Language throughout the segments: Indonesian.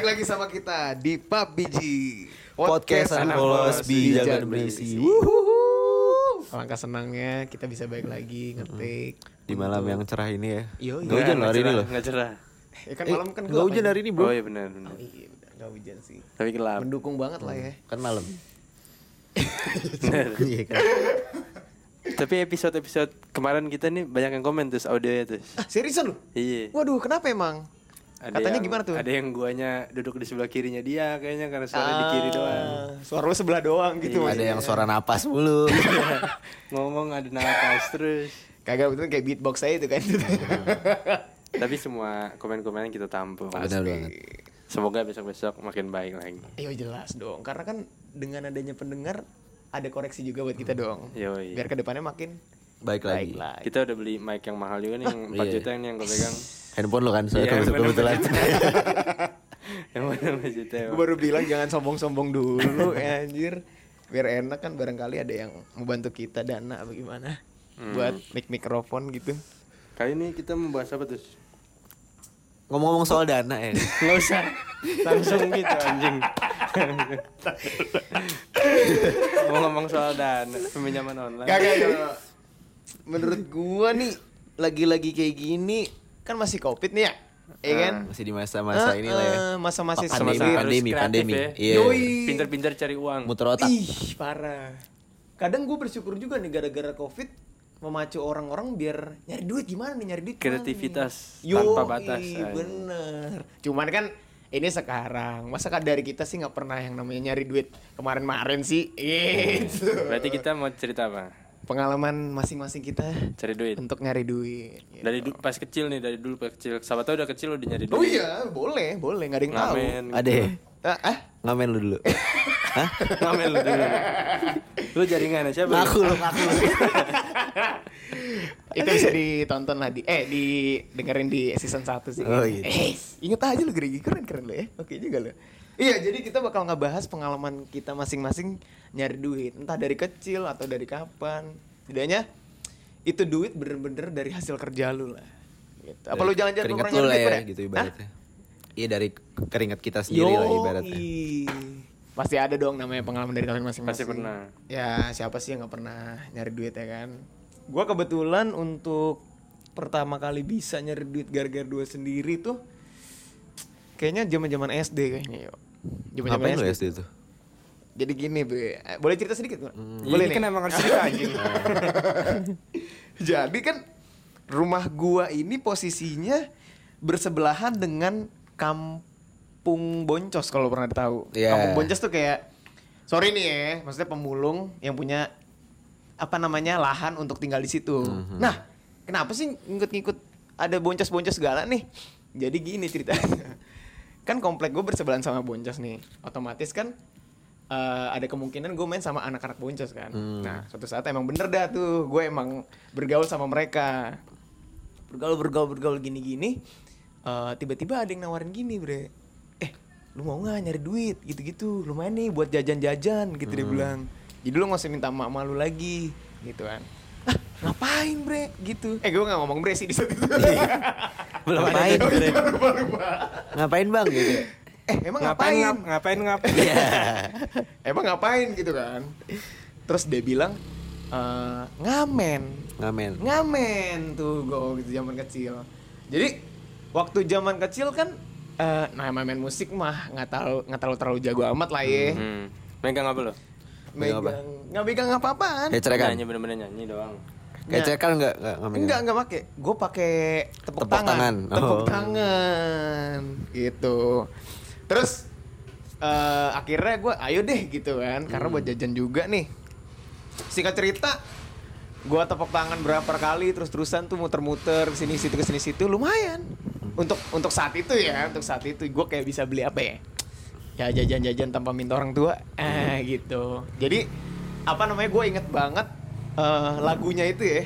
Balik lagi sama kita di PUBG Podcast anak bolos bijak dan berisi. Alangkah senangnya kita bisa balik lagi ngetik Di malam yang cerah ini ya. Yo, Nggak hujan loh hari ini loh. Nggak cerah. Ya kan Eh, malam kan nggak hujan hari ini bro. Oh iya benar benar. Iya udah nggak hujan sih Tapi gelap. Mendukung banget lah ya Kan malam. Iya kan. Tapi episode-episode kemarin kita nih banyak yang komen terus audionya terus. Ah seriusan lu? Iya. Waduh kenapa emang? Ada Katanya yang- gimana tuh? Ada yang guanya duduk di sebelah kirinya dia kayaknya karena suara di kiri Ah, doang. Suara lu sebelah doang gitu Ada maksudnya. yang suara napas mulu. Ngomong ada napas terus. Kagak betul kayak beatbox saya itu kan Tapi semua komen-komen kita tampung. Benar banget. Semoga besok-besok makin baik lagi. Iya jelas dong Karena kan dengan adanya pendengar Ada koreksi juga buat kita dong Yoi. Biar ke depannya makin Baik lagi. baik lah Kita udah beli mic yang mahal juga nih yang 4 Iya. juta ini yang gue pegang. Handphone lo kan soalnya handphone kebetulan. yang mana 4 juta Gue baru bilang jangan sombong-sombong dulu ya anjir Biar enak kan barangkali ada yang membantu kita dana apa gimana Hmm. Buat mic mikrofon gitu Kali ini kita membahas apa terus? Ngomong-ngomong soal dana ya. Nggak usah langsung gitu anjing. Ngomong-ngomong soal dana peminjaman online. Kagak kalau Menurut gua nih Lagi-lagi kayak gini Kan masih covid nih ya Iya kan Masih di masa-masa Eh, inilah ya. Masa-masa Pandemi, pandemi, kreatif pandemi. ya. Iya. Yoi. Pinter-pinter cari uang. Muter otak. Ih parah Kadang gue bersyukur juga nih gara-gara covid Memacu orang-orang biar nyari duit gimana nih nyari duit Kreativitas nih? tanpa Yoi, batas, bener Cuman kan ini sekarang Masa kan dari kita sih nggak pernah yang namanya nyari duit kemarin-marin sih Gitu Berarti kita mau cerita apa? Pengalaman masing-masing kita Cari duit. Untuk nyari duit gitu. Dari du- pas kecil nih, dari dulu pas kecil. Sahabat tau udah kecil udah nyari duit. Oh iya boleh boleh nggak ada yang tahu Ngamen. gitu. Ada ya? Ah, ah? Ngamen lu dulu. Hah? Ngamen lu dulu. Lu jaringan siapa? Ngaku lu, ngaku itu bisa ditonton lah di eh di dengerin di season 1 sih. Oh, gitu. Eh, inget aja lu Gregi keren keren lu ya. Oke juga lu. Iya, jadi kita bakal ngebahas pengalaman kita masing-masing nyari duit, entah dari kecil atau dari kapan. Setidaknya itu duit bener-bener dari hasil kerja lu lah. Gitu. Apa Dari lu jangan-jangan keringat lu lah duit, ya Bre? gitu ibaratnya. Iya dari keringat kita sendiri lah ibaratnya. Yoi. Pasti ada dong namanya pengalaman dari kalian masing-masing. Pasti pernah. Ya siapa sih yang nggak pernah nyari duit ya kan? Gua kebetulan untuk pertama kali bisa nyari duit gara-gara dua sendiri tuh kayaknya zaman-zaman SD kayaknya yuk. Zaman-zaman lu SD tuh? Jadi gini, Bre. Eh, Boleh cerita sedikit? Iya, Boleh ini nih? kan emang harus cerita anjing. Jadi kan rumah gua ini posisinya bersebelahan dengan kampung Boncos kalau pernah tahu. Iya. Kampung Boncos tuh kayak sorry nih ya, maksudnya pemulung yang punya apa namanya lahan untuk tinggal di situ. Nah, kenapa sih ngikut-ngikut ada boncos-boncos segala nih? Jadi gini ceritanya. kan komplek gue bersebelahan sama boncos nih. Otomatis kan eh, ada kemungkinan gue main sama anak-anak boncos kan. Nah, suatu saat emang bener dah tuh gue emang bergaul sama mereka. Bergaul bergaul bergaul gini-gini. eh, tiba-tiba ada yang nawarin gini, Bre. Eh, lu mau nggak nyari duit gitu-gitu lumayan nih buat jajan-jajan gitu dia bilang jadi lu nggak usah minta emak emak lu lagi gitu kan ah ngapain bre gitu eh gue nggak ngomong bre sih di saat itu Belum Ngapain? Bre. Ngapain bang gitu? Eh emang Ngapain ngapain, ngap, ngapain ngap. Iya. emang ngapain gitu kan terus dia bilang "Eh, ngamen Ngamen. ngamen tuh gue gitu zaman kecil jadi waktu zaman kecil kan eh nah main musik mah nggak tahu nggak terlalu terlalu jago amat lah ya Hmm. Megang apa lo? Megang apa? megang nggak megang apa-apaan Kayak cerekan. Nyanyi bener-bener nyanyi doang. Kayak cerekan enggak enggak ngamen. Enggak, enggak pakai. Gue pakai tepuk, Tepuk tangan. tangan. Tepuk Oh. tangan. Gitu. Terus eh akhirnya gue ayo deh gitu kan, karena Hmm. buat jajan juga nih. Singkat cerita, gue tepuk tangan berapa kali terus-terusan tuh muter-muter ke sini situ ke sini situ lumayan. Untuk untuk saat itu ya, untuk saat itu gue kayak bisa beli apa ya? Ya jajan-jajan tanpa minta orang tua. Eh gitu. Jadi apa namanya gue inget banget eh, lagunya itu ya.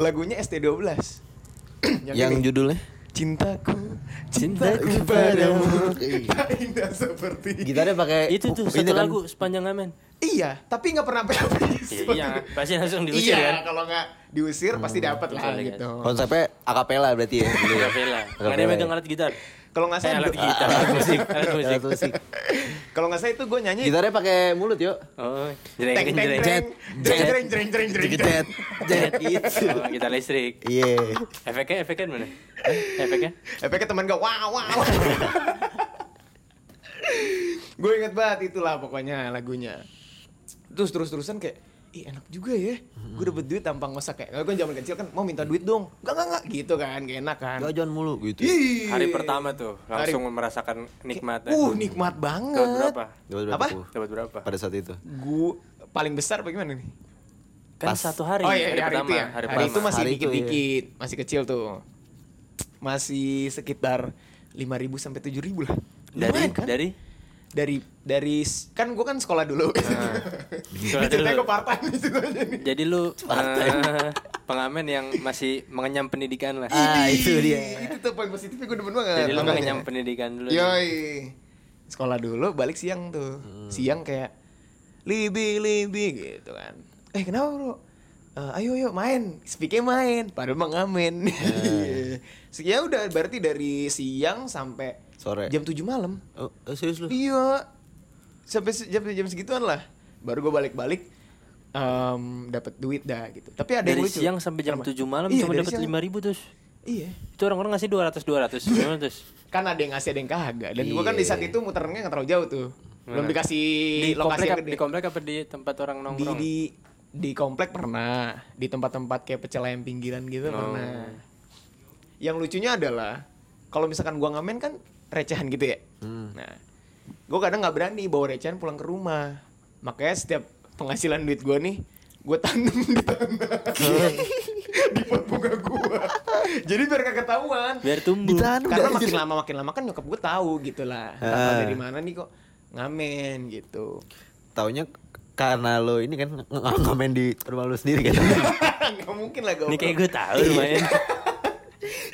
Lagunya ST12. Yang ini. judulnya Cintaku, Cintaku padamu tak indah seperti gitarnya pakai Itu tuh satu kan? lagu sepanjang ngamen. Iya, tapi nggak pernah habis. Iya, iya, pasti langsung diusir iya, kan. kalau nggak diusir pasti dapat lah gitu. Konsepnya akapela berarti ya ya. Akapela. Nggak ada megang alat gitar. Kalau nggak Eh, salah, alat gitar, alat musik, alat musik. Alat musik. kalau nggak salah itu gue nyanyi. Gitarnya pakai mulut yuk. Oh, jreng jreng. jreng jreng jreng jreng jreng jreng. Jet, jet gitu. Oh, gitar listrik. Iya. Efeknya efeknya mana? Efeknya? Efeknya teman gue wah. wah. gue inget banget itulah pokoknya lagunya. Terus terus terusan kayak, ih enak juga ya. Gue dapet duit tanpa ngosak kayak, gue zaman kecil kan mau minta duit dong. Gak gak gak gitu kan, gak enak kan. Jajan mulu gitu. Ih. Hari pertama tuh Hari- langsung merasakan nikmatnya. Uh nikmat banget. Dapat berapa? Dapat berapa Apa? Dapat berapa? Pada saat itu. Gue paling besar bagaimana nih? Kan Pas- satu hari, oh iya, hari, hari, pertama, itu ya. hari, Hari, itu masih Hari itu, dikit-dikit, masih kecil tuh. Masih sekitar 5.000 sampai 7.000 lah. dari Lumayan kan? dari dari dari kan gue kan sekolah dulu. Sekolah Ceritanya dulu. gue part time. Jadi lu eh, pengamen yang masih mengenyam pendidikan lah. Ah, itu dia. Itu tuh poin positifnya gue demen banget. Jadi lu mengenyam pendidikan dulu. Yoi. Sekolah dulu balik siang tuh. Siang kayak libi libi gitu kan. Eh kenapa bro? "Eh, ayo yuk main, speaknya main, padahal mau ngamen. ya udah berarti dari siang sampai Sore. jam 7 malam. Oh, eh, serius lu? Iya. Sampai jam jam segituan lah. Baru gue balik-balik em dapat duit dah gitu. Tapi ada Dari yang lucu. siang sampai jam? 7 malam Iya, cuma dapat lima ribu terus. Iya. Itu orang-orang ngasih 200 200 gimana terus? Kan ada yang ngasih ada yang kagak. Dan gua kan di saat Iya. itu muternya nggak terlalu jauh tuh. Belum dikasih Di lokasi komplek, di komplek apa di tempat orang di nongkrong? di di komplek pernah di tempat-tempat kayak pecel ayam pinggiran gitu Oh. pernah yang lucunya adalah kalau misalkan gua ngamen kan recehan gitu ya nah gua kadang nggak berani bawa recehan pulang ke rumah makanya setiap penghasilan duit gua nih gue tanam di tanah di pot bunga gua jadi biar kagak ketahuan Biar tumbuh. Ditanam karena makin lama makin lama kan nyokap gue tahu gitu lah Ah. Tanpa dari mana nih kok ngamen gitu Taunya karena lo ini kan ng- ng- ngamen di rumah lo sendiri kan. nggak mungkin lah gue Ini kayak gue tahu lumayan.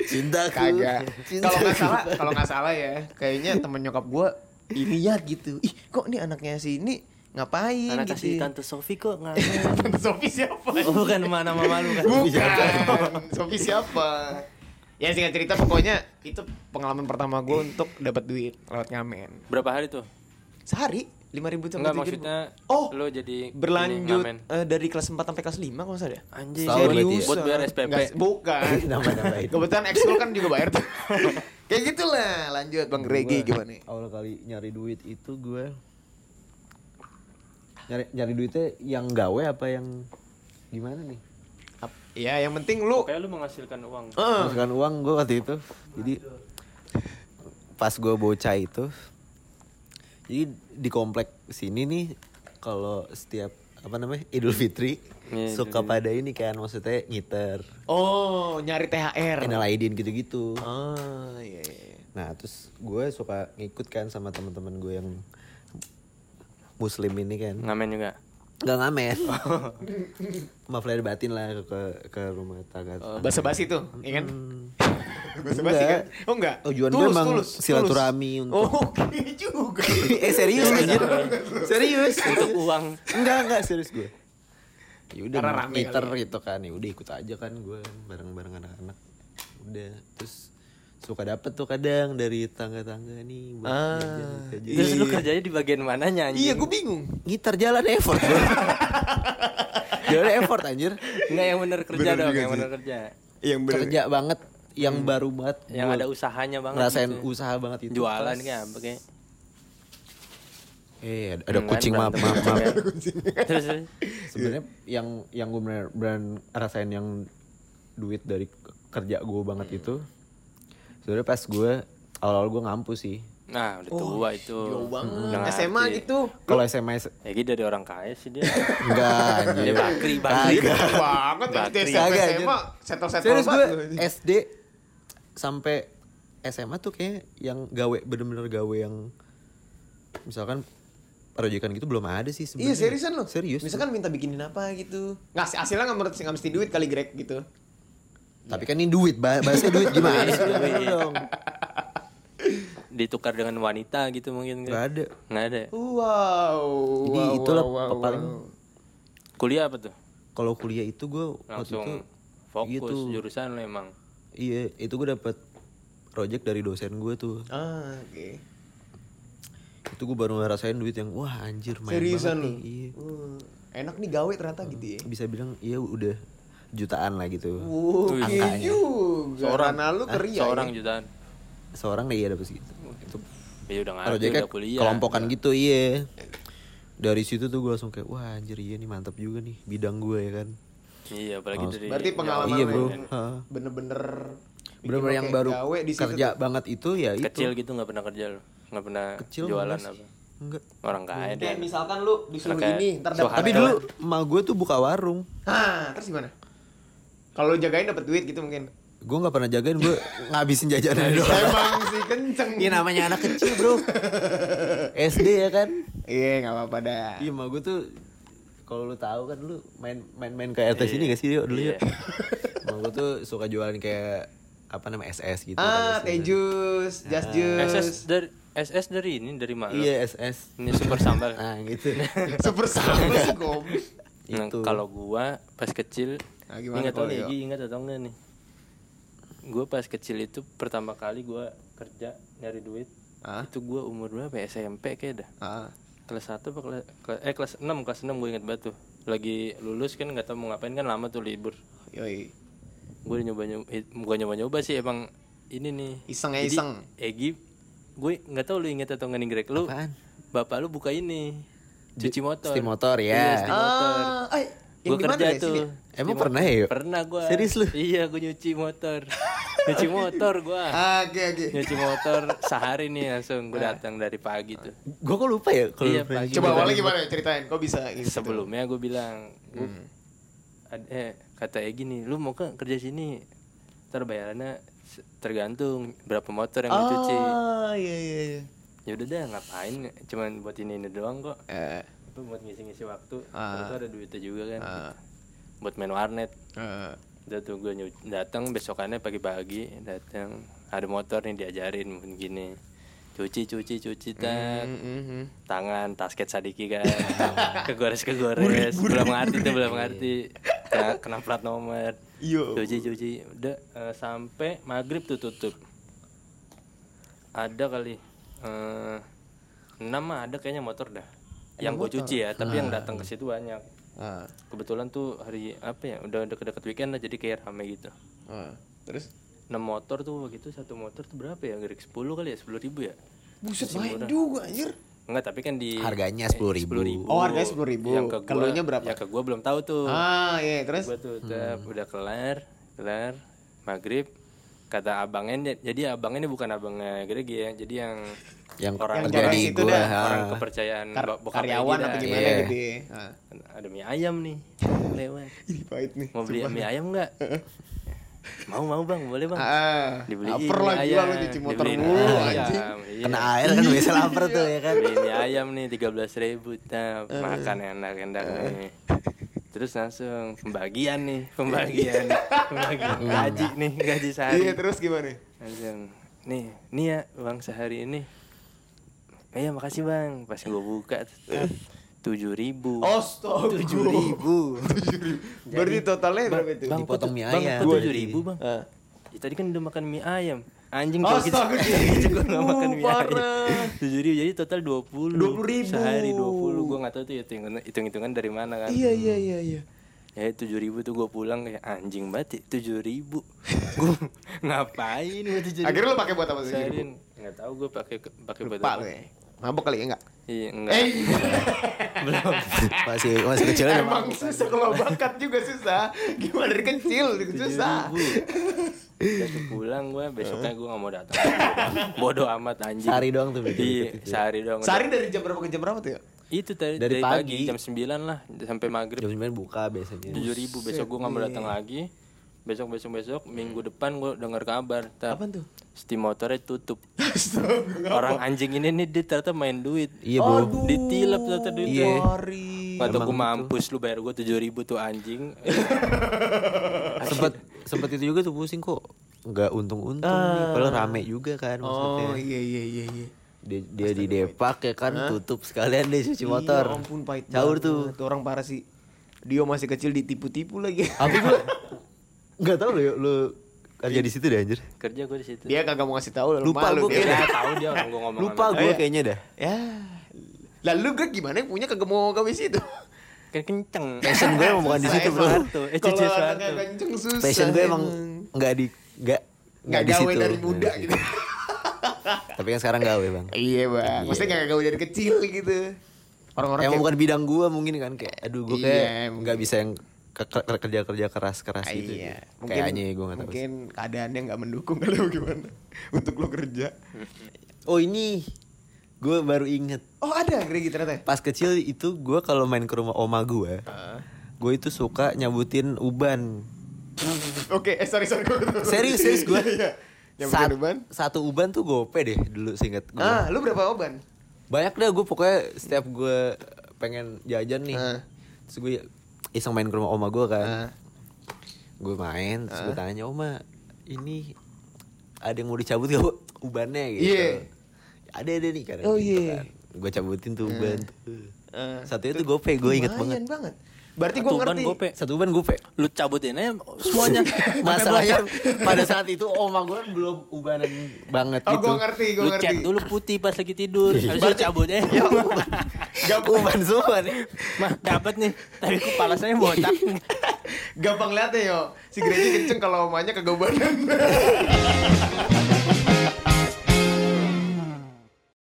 Cintaku. kagak kalau nggak salah kalau nggak salah ya kayaknya temen nyokap gue ya gitu. Ih kok nih anaknya si ini ngapain Anak gitu? kasih tante Sofi kok nggak tante Sofi siapa? Oh bukan nama nama malu kan? bukan. Sofi siapa? Ya singkat cerita pokoknya itu pengalaman pertama gue untuk dapat duit lewat ngamen. Berapa hari tuh? sehari lima ribu sampai Enggak 7.000. maksudnya oh lo jadi berlanjut ngamen. eh, dari kelas 4 sampai kelas 5 kalau salah ya? Anjir, serius? Buat bayar SPP. Nggak, bukan. Nama-namain. kebetulan ekskul kan juga bayar tuh kayak gitulah lanjut bang Regi gimana Awal kali nyari duit itu gue nyari nyari duitnya yang gawe apa yang gimana nih? Ap- ya yang penting lu Kayak lu menghasilkan uang. Eh, Masukkan uang gue waktu itu. Jadi pas gue bocah itu, jadi di komplek sini nih kalau setiap apa namanya Idul Fitri Iya, Idul suka pada ini kan maksudnya ngiter, oh nyari THR kenal Aidin gitu-gitu. oh iya, iya. Nah terus gue suka ngikut kan sama teman-teman gue yang muslim ini kan. Ngamen juga. nggak ngamen. Maaf lahir batin lah ke ke rumah tangga Oh, basa basi tuh ya kan? Basa basi Enggak. kan? Oh enggak. Tujuan gue emang silaturahmi untuk- oh oke juga. Eh serius? Anjir serius? Untuk uang. enggak enggak serius gue ya udah Karena mau rame ngiter kali gitu kan ya udah ikut aja kan gue bareng bareng anak-anak udah terus suka dapet tuh kadang dari tangga-tangga nih Ah. jajan, jajan. Terus lu kerjanya di bagian mananya anjing? iya gue bingung gitar jalan effort bro jalan effort anjir Enggak yang bener kerja Bener dong, yang bener kerja. yang kerja banget yang baru banget Yang ada usahanya banget. ngerasain gitu. usaha banget itu Jualan pas- kayak apa kayak. Eh ada, ada Hmm, kucing maaf maaf maaf ya. Terus terus. sebenarnya yang yang gue bener bener rasain yang duit dari kerja gue banget itu sebenarnya pas gue awal-awal gue ngampus sih Nah, udah tua itu. jauh banget ngerti. SMA gitu kalau SMA Ya gitu dari orang kaya sih dia. enggak anjir Dia bakri, bakri. Banget Bakri. Anjir. SMA settle settle serius gue banget SD sampai SMA tuh kayak yang gawe bener-bener gawe yang misalkan proyekan gitu belum ada sih Iya sebenarnya seriusan lo serius Misalkan minta bikinin apa gitu Nggak hasilnya nggak mesti, nggak mesti duit kali Greg gitu tapi kan ini duit bah- bahasnya duit gimana sih Duit. dong Ditukar dengan wanita gitu mungkin. nggak ada Nggak ada. Wow Jadi wow, itulah wow, wow, paling wow. Kuliah apa tuh? kalau kuliah itu gue waktu Langsung itu fokus gitu. jurusan lo emang. iya itu gue dapet project dari dosen gue tuh Ah, oke. Itu gue baru ngerasain duit yang wah anjir main Seriusan lu? nih iya. Uh, enak nih gawe ternyata gitu ya. bisa bilang iya udah jutaan lah gitu Oke Angkanya. juga. Seorang. Karena lu kerja Seorang ya. jutaan. seorang deh iya dapet segitu itu Ya udah ngerti projectnya udah kuliah. kelompokan gitu iya dari situ tuh gue langsung kayak wah anjir iya nih mantap juga nih bidang gue ya kan Iya, apalagi dari Berarti pengalaman Iya, bro. bener-bener bener-bener yang baru gawe di situ kerja tuh. banget itu ya itu kecil gitu nggak pernah kerja lo, nggak pernah kecil jualan sih. apa. enggak Orang kaya deh. Kayak misalkan lu disuruh Kayak ini, ntar dapat tapi dulu emak gue tuh buka warung Hah, terus gimana? Kalau jagain dapat duit gitu mungkin. gue nggak pernah jagain gue ngabisin jajanan doang Emang sih kenceng. Iya namanya anak kecil bro SD ya kan Iya, nggak apa-apa dah. Iya emak gue tuh kalau lu tahu kan lu main main main ke RT sini gak sih dulu ya Iya. emak gue tuh suka jualan kayak apa namanya SS gitu Ah, kan teh jus, just jus. SS dari SS dari ini dari mana? iya SS Ini super sambal. nah gitu Super sama sih. Nah, Itu. kalau gua pas kecil Nah, ingat tau nih, ingat atau enggak nih? Gua pas kecil itu pertama kali gua kerja nyari duit. Ah. Itu gua umur berapa ya? SMP kayak dah. Ah. Kelas 1 apa kelas, kelas eh kelas 6, kelas 6 gue ingat banget tuh. Lagi lulus kan nggak tahu mau ngapain kan lama tuh libur. Yoi. Gue nyoba nyoba bukan nyoba nyoba sih emang ini nih. Iseng ya, Jadi, iseng. Egi gue nggak tahu lu inget atau nggak nih Greg lu. Apaan? Bapak lu buka ini cuci motor. setir motor, ya. Iya, setir motor. Ah, eh, yang Gue kerja ya? tuh. Sini? Emang Cuci pernah ya, Yuk? Pernah gua. Serius lu? Iya, gue nyuci motor. nyuci motor gua. Ah, Oke, oke. Nyuci motor sehari nih langsung gue datang dari pagi tuh. gue kok lupa ya kalau Iya, pagi. Coba Gimana? awalnya gimana ceritain? Kok bisa gitu? Sebelumnya gue bilang, "Gua- Hmm. eh kata Egi nih, lu mau ke kerja sini? Ntar bayarannya se- tergantung berapa motor yang lu cuci. Ah, iya iya iya. Ya udah dah ngapain? Cuman buat ini ini doang kok. Eh, Apa buat ngisi-ngisi waktu. Ah. Terus ada duitnya juga kan. Ah. Buat main warnet. eh. Udah tuh gue datang besokannya pagi-pagi datang ada motor nih diajarin mungkin gini cuci cuci cuci tak Mm, mm, mm. tangan tasket sadiki kan kegores kegores belum ngerti tuh belum ngerti kena, kena plat nomor Iya. cuci cuci udah eh, sampai maghrib tuh tutup. Ada kali eh, enam mah ada kayaknya motor dah. Yang gue cuci ya tapi yang datang ke situ banyak. Ah, kebetulan tuh hari apa ya udah deket-deket weekend lah jadi kayak rame gitu. Ah. Terus? 6 motor tuh begitu satu motor tuh berapa ya? Greg 10 kali ya 10 ribu ya? Buset main juga anjir. Enggak tapi kan di Harganya 10.000. 10.000. Oh, harganya 10.000. yang ke gua, Keluarnya berapa? yang ke gua belum tahu tuh Ah, iya, terus? gua tuh udah, udah kelar kelar maghrib kata abangnya jadi abangnya ini bukan abangnya Greg ya jadi yang yang orang Yang kerja jaga di situ gua dah. orang kepercayaan Kar- bo- bokap karyawan apa gimana Iya. gitu ya. Ah. ada mie ayam nih lewat Ih, pahit nih. mau beli mie ayam nggak mau mau bang. Boleh bang. Ah, dibeliin lapar gila ayam, lu cuci motor mulu anjing. iya. kena air kan biasa lapar tuh ya kan? Mie ayam nih tiga belas ribu. Makan enak-enak nih. Terus langsung pembagian nih pembagian. Pembagian. Gaji nih gaji Iya, sehari terus gimana? langsung nih nih ya uang sehari ini. Iya makasih bang. Pas gue buka tujuh ribu Astaga. tujuh ribu Berarti totalnya berapa itu? bang Dipotong kok- mie bang ayam. tujuh ribu bang Ah. Ya, tadi kan udah makan mie ayam anjing kalau gitu Astaga, gitu gue gak makan mie ayam parah. tujuh ribu jadi total dua puluh 20.000. sehari dua puluh gue nggak tahu tuh hitung hitung hitungan dari mana kan Iya, iya, iya, iya. ya tujuh ribu tuh gue pulang kayak anjing banget tujuh ribu gue ngapain gue tujuh ribu Akhirnya lu pakai buat apa seharian nggak tahu gue pakai pakai buat apa ya. Mabok kali ya enggak? Iya enggak Eh, belum masih masih kecil ya emang susah kalau bakat juga susah. Gimana dari kecil susah. Udah tuh pulang gue besoknya gue nggak mau datang bodoh amat anjing Sehari doang tuh iya dikit itu. sehari doang Sehari dari jam berapa ke jam berapa tuh ya? itu tadi Dari dari, pagi. pagi. jam 9 lah sampai maghrib jam 9 buka biasanya tujuh ribu besok gue nggak mau datang lagi besok besok besok minggu depan gue dengar kabar Tap, Apaan tuh? steam motornya tutup. Orang anjing ini nih dia ternyata main duit. Iya bro. Ditilap ternyata duitnya. Iya. Kata gue mampus lu bayar gue tujuh ribu tuh anjing. Sempet sempet itu juga tuh pusing kok. Nggak untung-untung nih. Padahal rame juga kan maksudnya. Oh iya iya iya iya. dia, dia di Depak ya kan tutup sekalian deh cuci motor. Iya ampun pahit caur tuh. Tuh orang parah sih. Dio masih kecil ditipu-tipu lagi. tapi gue nggak tahu lo lo kerja di situ deh anjir. Kerja gue di situ. Dia kagak mau ngasih tahu lu Lupa dia. kayaknya. Ya tahu dia orang gue ngomong. Lupa gue iya. kayaknya dah. Ya. Lalu gue gimana yang punya kagak mau gawe situ? Kan kenceng. Passion gue emang bukan di situ, bro. Eh anaknya suatu. kenceng susah. Passion gue emang nggak di nggak nggak di gawe situ. dari muda gitu. Tapi kan sekarang gawe bang. Iya bang, maksudnya nggak gawe dari kecil gitu. Orang-orang Emang kayak- bukan bidang gue mungkin kan kayak, aduh gue Iya, kayak mungkin. nggak bisa yang kerja kerja keras keras Ah, gitu. Iya, Kayaknya gue nggak tahu. Mungkin keadaannya nggak mendukung kali gimana untuk lo kerja. Oh ini gue baru inget Oh ada Gregi ternyata. pas kecil itu gue kalau main ke rumah oma gue, gue itu suka nyabutin uban. Oke, eh sorry sorry gue. Serius serius gue. Iya. Yang uban. Satu uban tuh gope deh dulu singkat gue. Ah, lu berapa uban? Banyak deh gue pokoknya setiap gue pengen jajan nih. Ah. Terus gue iseng main ke rumah oma gue kan. Ah. Gue main terus gue tanya oma ini ada yang mau dicabut gak ubannya gitu. Iya. Ada ada nih kan. Oh, iya. Gue cabutin tuh uban. tuh. Ah. Satunya tuh gope gue inget banget. banget. Berarti gue Satu ban ngerti. gope. Satu uban gope. Lu cabutin aja semuanya. Masalahnya pada saat itu oma gue kan belum ubanan banget Oh, gitu. gue ngerti, gue Lu ngerti. chat dulu putih pas lagi tidur. Habis itu cabut eh. Ya, gampang, Uban semua nih. Mah dapat nih. Tapi kepala saya botak. gampang liatnya yo. Si Gregi kenceng kalau omanya kagak ubanan.